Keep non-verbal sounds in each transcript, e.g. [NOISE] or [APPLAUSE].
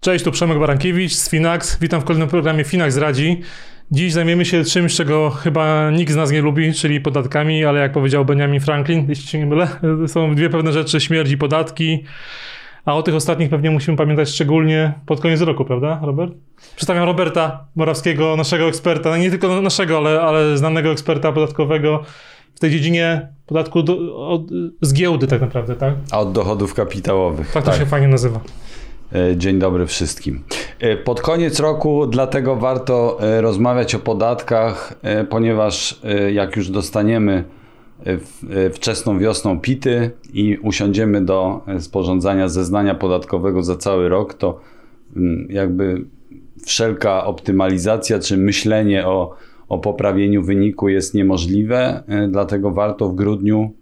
Cześć, tu Przemek Barankiewicz z Finax. Witam w kolejnym programie Finax Radzi. Dziś zajmiemy się czymś, czego chyba nikt z nas nie lubi, czyli podatkami, ale jak powiedział Benjamin Franklin, jeśli się nie mylę, [LAUGHS] są dwie pewne rzeczy, śmierć i podatki. A o tych ostatnich pewnie musimy pamiętać szczególnie pod koniec roku, prawda, Robert? Przedstawiam Roberta Morawskiego, naszego eksperta, no nie tylko naszego, ale, ale znanego eksperta podatkowego w tej dziedzinie podatku do, od, z giełdy tak naprawdę, tak? A od dochodów kapitałowych. Tak to się fajnie nazywa. E, dzień dobry wszystkim. E, pod koniec roku dlatego warto e, rozmawiać o podatkach, ponieważ jak już dostaniemy wczesną wiosną PITy i usiądziemy do sporządzania zeznania podatkowego za cały rok, to mm, jakby wszelka optymalizacja czy myślenie o, o poprawieniu wyniku jest niemożliwe, dlatego warto w grudniu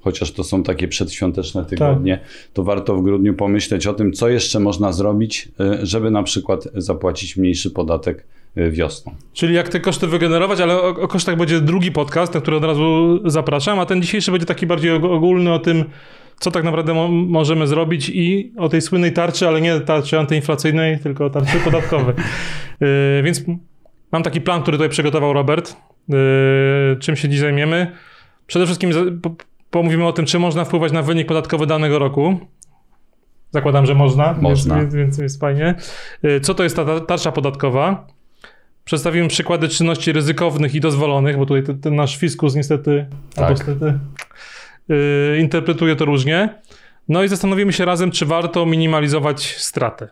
chociaż to są takie przedświąteczne tygodnie, tak. to warto w grudniu pomyśleć o tym, co jeszcze można zrobić, e, żeby na przykład zapłacić mniejszy podatek e, wiosną. Czyli jak te koszty wygenerować, ale o, o kosztach będzie drugi podcast, na który od razu zapraszam, a ten dzisiejszy będzie taki bardziej ogólny o tym, co tak naprawdę mo możemy zrobić i o tej słynnej tarczy, ale nie tarczy antyinflacyjnej, tylko tarczy podatkowej. Yy, [LAUGHS] więc mam taki plan, który tutaj przygotował Robert. Yy, czym się dziś zajmiemy? Przede wszystkim pomówimy o tym, czy można wpływać na wynik podatkowy danego roku. Zakładam, że można, można. Więc, więc jest fajnie. Y, co to jest ta tarcza podatkowa? Przedstawimy przykłady czynności ryzykownych i dozwolonych, bo tutaj ten, ten nasz fiskus niestety, tak. niestety yy, interpretuje to różnie. No i zastanowimy się razem, czy warto minimalizować straty.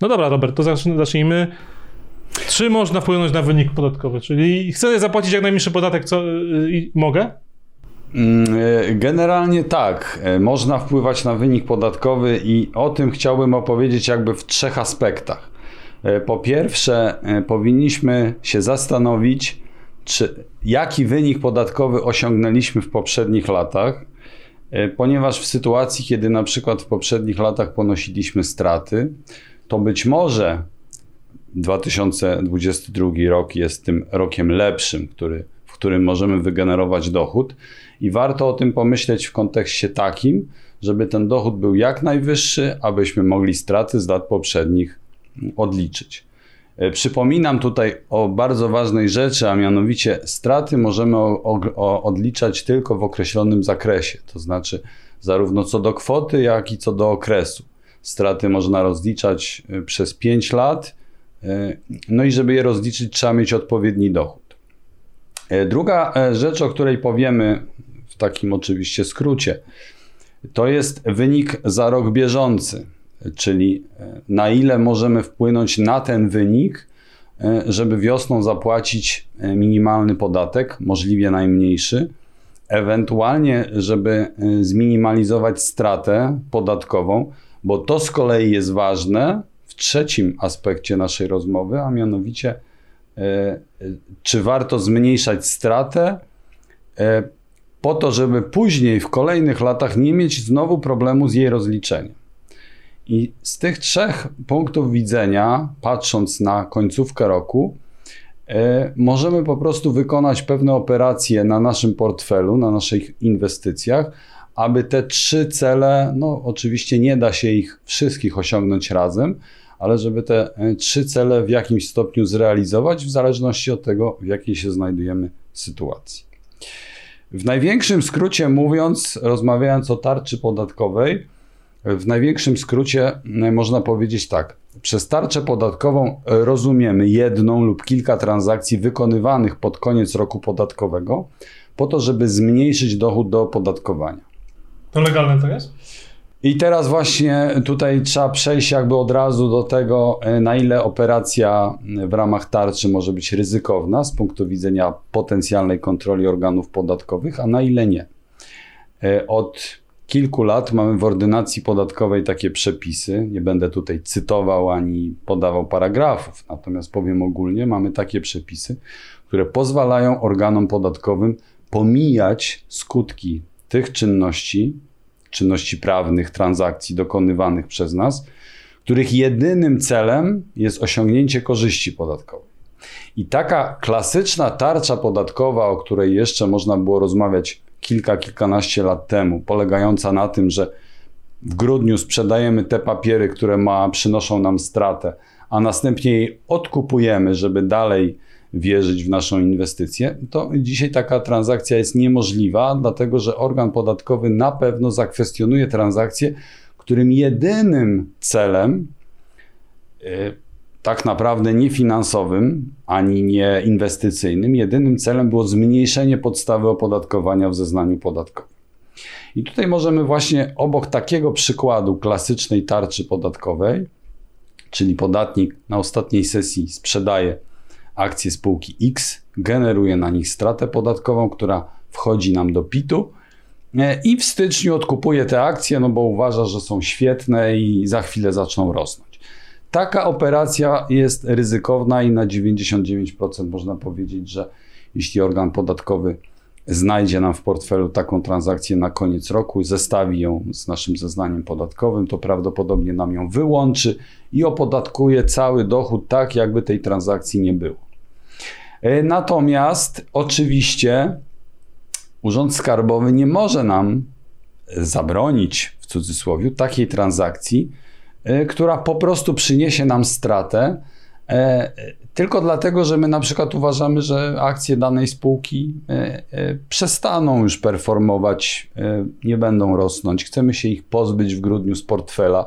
No dobra, Robert, to zacznijmy. Czy można wpłynąć na wynik podatkowy? Czyli chcę zapłacić jak najmniejszy podatek, co yy, mogę? Mm, e, generalnie tak, e, można wpływać na wynik podatkowy i o tym chciałbym opowiedzieć jakby w trzech aspektach. E, po pierwsze, powinniśmy się zastanowić, czy, jaki wynik podatkowy osiągnęliśmy w poprzednich latach, ponieważ w sytuacji, kiedy na przykład w poprzednich latach ponosiliśmy straty, to być może 2022 rok jest tym rokiem lepszym, który, w którym możemy wygenerować dochód i warto o tym pomyśleć w kontekście takim, żeby ten dochód był jak najwyższy, abyśmy mogli straty z lat poprzednich odliczyć. E, przypominam tutaj o bardzo ważnej rzeczy, a mianowicie straty możemy odliczać tylko w określonym zakresie, to znaczy zarówno co do kwoty, jak i co do okresu. Straty można rozliczać e, przez 5 lat, e, no i żeby je rozliczyć, trzeba mieć odpowiedni dochód. Druga rzecz, o której powiemy w takim oczywiście skrócie. To jest wynik za rok bieżący, czyli e, na ile możemy wpłynąć na ten wynik, e, żeby wiosną zapłacić e, minimalny podatek, możliwie najmniejszy, ewentualnie, żeby zminimalizować stratę podatkową, bo to z kolei jest ważne w trzecim aspekcie naszej rozmowy, a mianowicie, czy warto zmniejszać stratę po to, żeby później w kolejnych latach nie mieć znowu problemu z jej rozliczeniem. I z tych trzech punktów widzenia, patrząc na końcówkę roku, e, możemy po prostu wykonać pewne operacje na naszym portfelu, na naszych inwestycjach, aby te trzy cele, no oczywiście nie da się ich wszystkich osiągnąć razem, ale żeby te e, trzy cele w jakimś stopniu zrealizować, w zależności od tego, w jakiej się znajdujemy sytuacji. W największym skrócie mówiąc, rozmawiając o tarczy podatkowej, w największym skrócie e, można powiedzieć tak. Przez tarczę podatkową rozumiemy jedną lub kilka transakcji wykonywanych pod koniec roku podatkowego, po to, żeby zmniejszyć dochód do opodatkowania. To legalne to jest? I teraz właśnie tutaj trzeba przejść jakby od razu do tego, e, na ile operacja w ramach tarczy może być ryzykowna z punktu widzenia potencjalnej kontroli organów podatkowych, a na ile nie. E, od kilku lat mamy w ordynacji podatkowej takie przepisy. Nie będę tutaj cytował ani podawał paragrafów, natomiast powiem ogólnie, mamy takie przepisy, które pozwalają organom podatkowym pomijać skutki tych czynności czynności prawnych, transakcji dokonywanych przez nas, których jedynym celem jest osiągnięcie korzyści podatkowej. I taka klasyczna tarcza podatkowa, o której jeszcze można było rozmawiać kilka, kilkanaście lat temu, polegająca na tym, że w grudniu sprzedajemy te papiery, które ma, przynoszą nam stratę, a następnie je odkupujemy, żeby dalej wierzyć w naszą inwestycję, to dzisiaj taka transakcja jest niemożliwa, dlatego że organ podatkowy na pewno zakwestionuje transakcję, którym jedynym celem, y, tak naprawdę nie finansowym ani nie inwestycyjnym, jedynym celem było zmniejszenie podstawy opodatkowania w zeznaniu podatkowym. I tutaj możemy właśnie obok takiego przykładu klasycznej tarczy podatkowej, czyli podatnik na ostatniej sesji sprzedaje akcje spółki X, generuje na nich stratę podatkową, która wchodzi nam do PIT-u e, i w styczniu odkupuje te akcje, no bo uważa, że są świetne i za chwilę zaczną rosnąć. Taka operacja jest ryzykowna i na 99% można powiedzieć, że jeśli organ podatkowy znajdzie nam w portfelu taką transakcję na koniec roku, zestawi ją z naszym zeznaniem podatkowym, to prawdopodobnie nam ją wyłączy i opodatkuje cały dochód tak, jakby tej transakcji nie było. E, natomiast oczywiście Urząd Skarbowy nie może nam zabronić w cudzysłowie takiej transakcji, e, która po prostu przyniesie nam stratę, tylko dlatego, że my na przykład uważamy, że akcje danej spółki przestaną już performować, nie będą rosnąć, chcemy się ich pozbyć w grudniu z portfela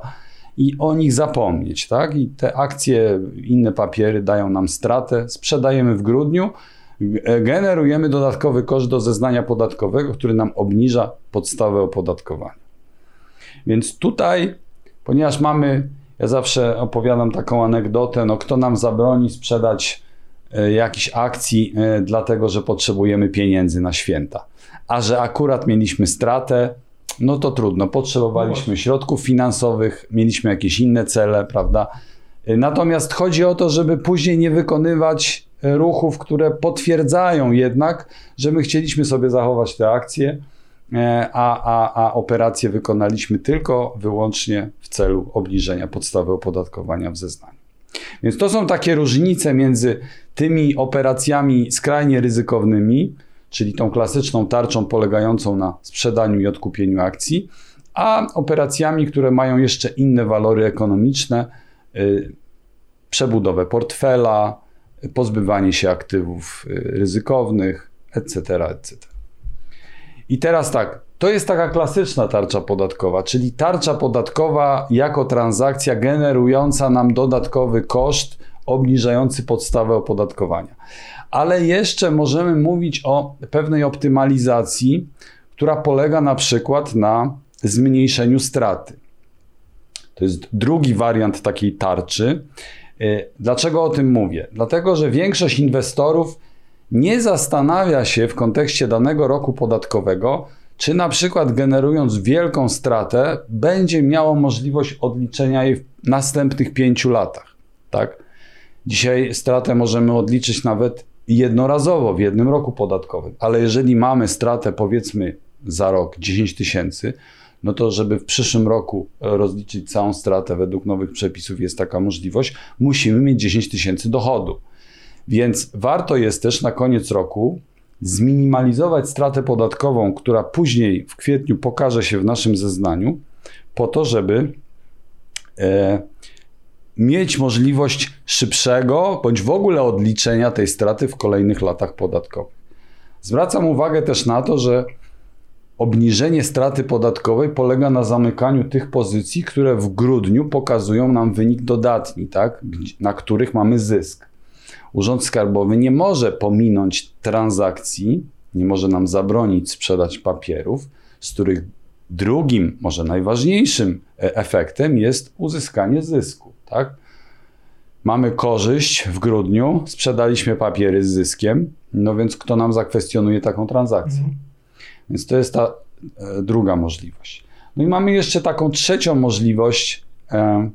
i o nich zapomnieć, tak? I te akcje, inne papiery dają nam stratę, sprzedajemy w grudniu, generujemy dodatkowy koszt do zeznania podatkowego, który nam obniża podstawę opodatkowania. Więc tutaj, ponieważ mamy, ja zawsze opowiadam taką anegdotę, no kto nam zabroni sprzedać e, jakichś akcji, e, dlatego że potrzebujemy pieniędzy na święta. A że akurat mieliśmy stratę, no to trudno. Potrzebowaliśmy no środków finansowych, mieliśmy jakieś inne cele, prawda? Natomiast chodzi o to, żeby później nie wykonywać ruchów, które potwierdzają jednak, że my chcieliśmy sobie zachować te akcje, e, a, a, a operacje wykonaliśmy tylko wyłącznie w celu obniżenia podstawy opodatkowania w zeznaniu. Więc to są takie różnice między tymi operacjami skrajnie ryzykownymi, czyli tą klasyczną tarczą polegającą na sprzedaniu i odkupieniu akcji, a operacjami, które mają jeszcze inne walory ekonomiczne, y, przebudowę portfela, pozbywanie się aktywów y, ryzykownych, etc., etc. I teraz tak, to jest taka klasyczna tarcza podatkowa, czyli tarcza podatkowa jako transakcja generująca nam dodatkowy koszt obniżający podstawę opodatkowania ale jeszcze możemy mówić o pewnej optymalizacji, która polega na przykład na zmniejszeniu straty. To jest drugi wariant takiej tarczy. Y, dlaczego o tym mówię? Dlatego, że większość inwestorów nie zastanawia się w kontekście danego roku podatkowego, czy na przykład generując wielką stratę, będzie miało możliwość odliczenia jej w następnych pięciu latach. Tak? Dzisiaj stratę możemy odliczyć nawet jednorazowo w jednym roku podatkowym. Ale jeżeli mamy stratę powiedzmy za rok 10 tysięcy, no to żeby w przyszłym roku rozliczyć całą stratę według nowych przepisów jest taka możliwość, musimy mieć 10 tysięcy dochodu. Więc warto jest też na koniec roku zminimalizować stratę podatkową, która później w kwietniu pokaże się w naszym zeznaniu, po to, żeby e, mieć możliwość szybszego bądź w ogóle odliczenia tej straty w kolejnych latach podatkowych. Zwracam uwagę też na to, że obniżenie straty podatkowej polega na zamykaniu tych pozycji, które w grudniu pokazują nam wynik dodatni, tak? na których mamy zysk. Urząd Skarbowy nie może pominąć transakcji, nie może nam zabronić sprzedać papierów, z których drugim, może najważniejszym e, efektem jest uzyskanie zysku tak? Mamy korzyść w grudniu, sprzedaliśmy papiery z zyskiem, no więc kto nam zakwestionuje taką transakcję? Mhm. Więc to jest ta e, druga możliwość. No i mamy jeszcze taką trzecią możliwość, e,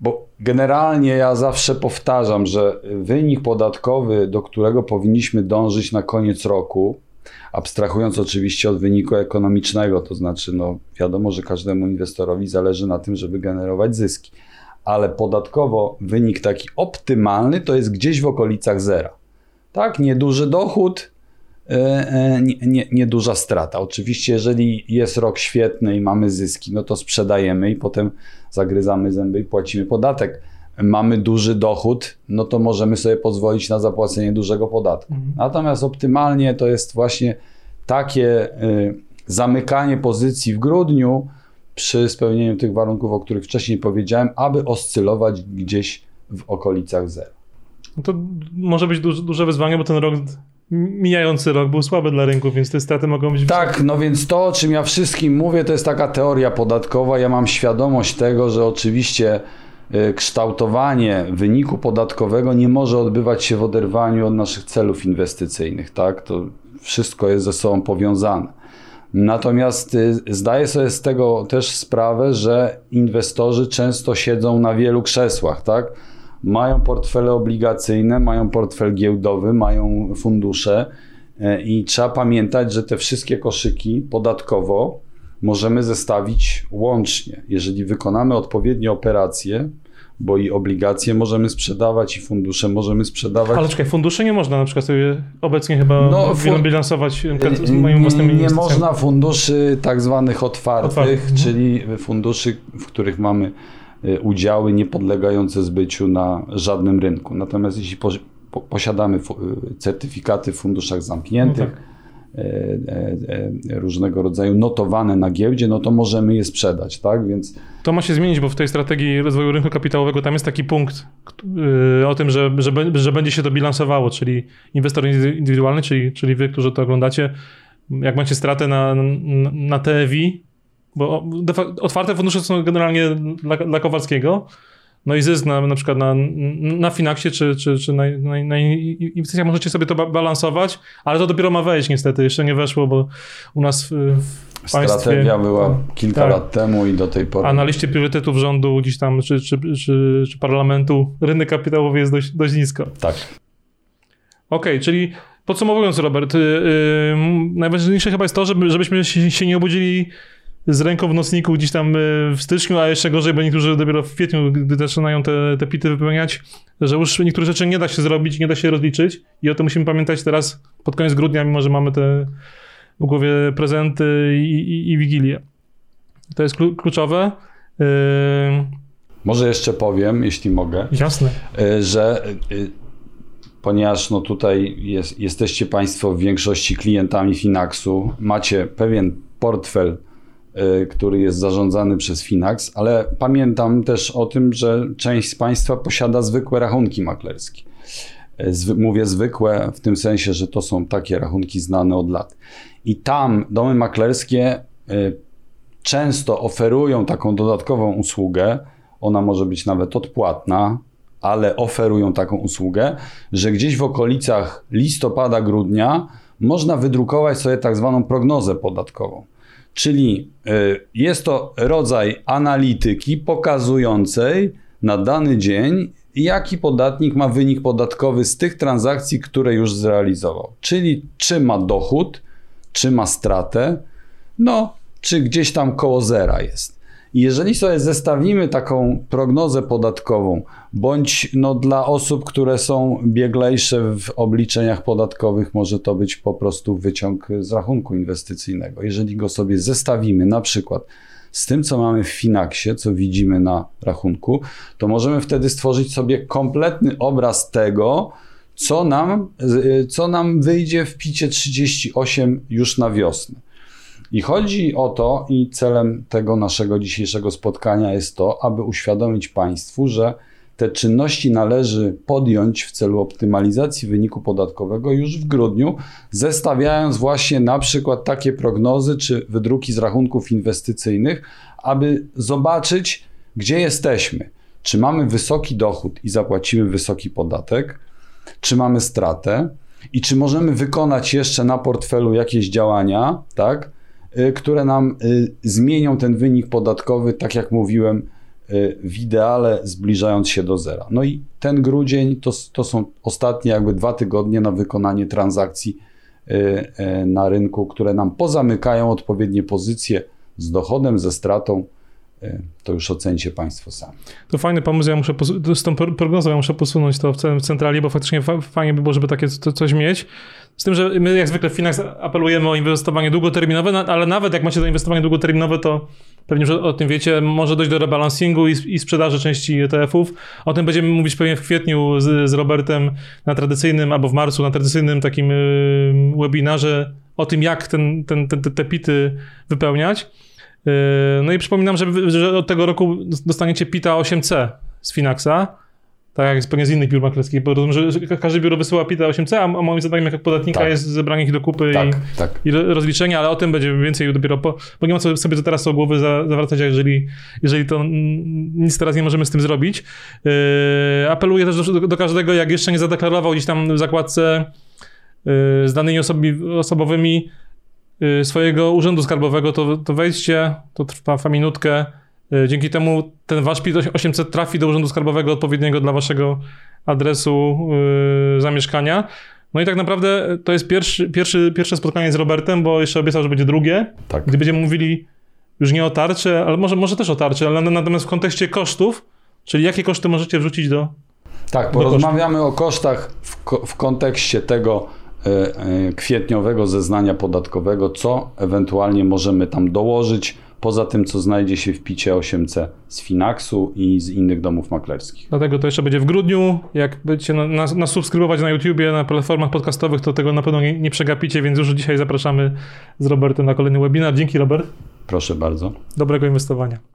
bo generalnie ja zawsze powtarzam, że wynik podatkowy, do którego powinniśmy dążyć na koniec roku, Abstrahując oczywiście od wyniku ekonomicznego, to znaczy, no wiadomo, że każdemu inwestorowi zależy na tym, żeby generować zyski, ale podatkowo wynik taki optymalny to jest gdzieś w okolicach zera. Tak, nieduży dochód, e, e, nieduża nie, nie strata. Oczywiście, jeżeli jest rok świetny i mamy zyski, no to sprzedajemy i potem zagryzamy zęby i płacimy podatek mamy duży dochód, no to możemy sobie pozwolić na zapłacenie dużego podatku. Mhm. Natomiast optymalnie to jest właśnie takie y, zamykanie pozycji w grudniu przy spełnieniu tych warunków, o których wcześniej powiedziałem, aby oscylować gdzieś w okolicach zera. No to może być duże, duże wyzwanie, bo ten rok mijający rok był słaby dla rynku, więc te straty mogą być... Tak, no więc to, o czym ja wszystkim mówię, to jest taka teoria podatkowa. Ja mam świadomość tego, że oczywiście Y, kształtowanie wyniku podatkowego nie może odbywać się w oderwaniu od naszych celów inwestycyjnych, tak? To wszystko jest ze sobą powiązane. Natomiast y, zdaję sobie z tego też sprawę, że inwestorzy często siedzą na wielu krzesłach, tak? Mają portfele obligacyjne, mają portfel giełdowy, mają fundusze y, i trzeba pamiętać, że te wszystkie koszyki podatkowo możemy zestawić łącznie. Jeżeli wykonamy odpowiednie operacje, bo i obligacje możemy sprzedawać, i fundusze możemy sprzedawać. Ale czekaj, fundusze nie można na przykład sobie obecnie chyba no, fun... bilansować z moimi własnymi Nie można funduszy tak zwanych otwartych. Mhm. czyli funduszy, w których mamy udziały niepodlegające zbyciu na żadnym rynku. Natomiast jeśli posiadamy y, certyfikaty w funduszach zamkniętych, no tak e, różnego rodzaju notowane na giełdzie, no to możemy je sprzedać, tak? Więc... To ma się zmienić, bo w tej strategii rozwoju rynku kapitałowego tam jest taki punkt o tym, że, że, że będzie się to bilansowało, czyli inwestor indywidualny, czyli, czyli wy, którzy to oglądacie, jak macie stratę na, na, na TEWI, bo otwarte fundusze są generalnie dla, dla Kowalskiego, no i zysk na, na przykład na, na Finaxie czy, czy, czy na, na, na inwestycjach możecie sobie to balansować, ale to dopiero ma wejść niestety, jeszcze nie weszło, bo u nas w, w państwie... Strategia była kilka tak, lat temu i do tej pory. A na liście priorytetów rządu gdzieś tam, czy, czy, czy, czy parlamentu, rynek kapitałowy jest dość, dość nisko. Tak. Okej, okay, czyli podsumowując Robert, yy, najważniejsze chyba jest to, żeby, żebyśmy się, się nie obudzili z ręką w nocniku gdzieś tam e, w styczniu, a jeszcze gorzej, bo niektórzy dopiero w kwietniu, gdy zaczynają te, te pity wypełniać, że już niektóre rzeczy nie da się zrobić, nie da się rozliczyć i o tym musimy pamiętać teraz pod koniec grudnia, mimo że mamy te w głowie prezenty i, i, i wigilię. To jest kluczowe. Yy... Może jeszcze powiem, jeśli mogę. Jasne. Yy, że ponieważ no tutaj jest, jesteście Państwo w większości klientami Finaxu, macie pewien portfel który jest zarządzany przez Finax, ale pamiętam też o tym, że część z Państwa posiada zwykłe rachunki maklerskie. Y, mówię zwykłe w tym sensie, że to są takie rachunki znane od lat. I tam domy maklerskie y, często oferują taką dodatkową usługę. Ona może być nawet odpłatna, ale oferują taką usługę, że gdzieś w okolicach listopada, grudnia można wydrukować sobie tak zwaną prognozę podatkową. Czyli y, jest to rodzaj analityki pokazującej na dany dzień, jaki podatnik ma wynik podatkowy z tych transakcji, które już zrealizował. Czyli czy ma dochód, czy ma stratę, no, czy gdzieś tam koło zera jest. I jeżeli sobie zestawimy taką prognozę podatkową, bądź no, dla osób, które są bieglejsze w obliczeniach podatkowych, może to być po prostu wyciąg z rachunku inwestycyjnego. Jeżeli go sobie zestawimy na przykład z tym, co mamy w Finaxie, co widzimy na rachunku, to możemy wtedy stworzyć sobie kompletny obraz tego, co nam, co nam wyjdzie w picie 38 już na wiosnę. I chodzi o to, i celem tego naszego dzisiejszego spotkania jest to, aby uświadomić Państwu, że te czynności należy podjąć w celu optymalizacji wyniku podatkowego już w grudniu, zestawiając właśnie na przykład takie prognozy czy wydruki z rachunków inwestycyjnych, aby zobaczyć, gdzie jesteśmy. Czy mamy wysoki dochód i zapłacimy wysoki podatek, czy mamy stratę i czy możemy wykonać jeszcze na portfelu jakieś działania, tak, które nam y, zmienią ten wynik podatkowy, tak jak mówiłem, y, w ideale zbliżając się do zera. No i ten grudzień to, to są ostatnie jakby dwa tygodnie na wykonanie transakcji y, na rynku, które nam pozamykają odpowiednie pozycje z dochodem, ze stratą. Y, to już ocencie Państwo sami. To fajny pomysł, ja muszę z tą prognozą ja muszę posunąć to w centrali, bo faktycznie fajnie by było, żeby takie coś mieć. Z tym, że my jak zwykle w Finax apelujemy o inwestowanie długoterminowe, ale nawet jak macie zainwestowanie długoterminowe, to pewnie że o tym wiecie, może dojść do rebalansingu i, i sprzedaży części ETF-ów. O tym będziemy mówić pewnie w kwietniu z, z Robertem na tradycyjnym, albo w marcu na tradycyjnym takim y, webinarze o tym, jak ten, ten, ten, te pity wypełniać. Y, no i przypominam, że, że od tego roku dostaniecie PITA 8C z Finaxa tak jak jest pewnie z innych biur maklerskich, bo rozumiem, że każde biuro wysyła PITA 8C, a moim zadaniem jako podatnika tak. jest zebranie ich do kupy tak, i, tak. i rozliczenie, ale o tym będzie więcej dopiero po, bo nie ma co sobie teraz o głowy za, zawracać, jeżeli, jeżeli to nic teraz nie możemy z tym zrobić. Yy, apeluję też do, do, każdego, jak jeszcze nie zadeklarował gdzieś tam w zakładce yy, z danymi osobi, osobowymi yy, swojego urzędu skarbowego, to, to wejdźcie, to trwa minutkę, E, dzięki temu ten wasz PIT 800 trafi do Urzędu Skarbowego odpowiedniego dla waszego adresu yy, zamieszkania. No i tak naprawdę to jest pierwszy, pierwszy, pierwsze spotkanie z Robertem, bo jeszcze obiecał, że będzie drugie. Tak. Gdzie będziemy mówili już nie o tarczy, ale może, może też o tarczy, ale natomiast w kontekście kosztów, czyli jakie koszty możecie wrzucić do. Tak, porozmawiamy o kosztach w, w kontekście tego kwietniowego zeznania podatkowego, co ewentualnie możemy tam dołożyć poza tym, co znajdzie się w picie 8C z Finaxu i z innych domów maklerskich. Dlatego to jeszcze będzie w grudniu. Jak będziecie nas, nas subskrybować na YouTubie, na platformach podcastowych, to tego na pewno nie, nie przegapicie, więc już dzisiaj zapraszamy z Robertem na kolejny webinar. Dzięki, Robert. Proszę bardzo. Dobrego inwestowania.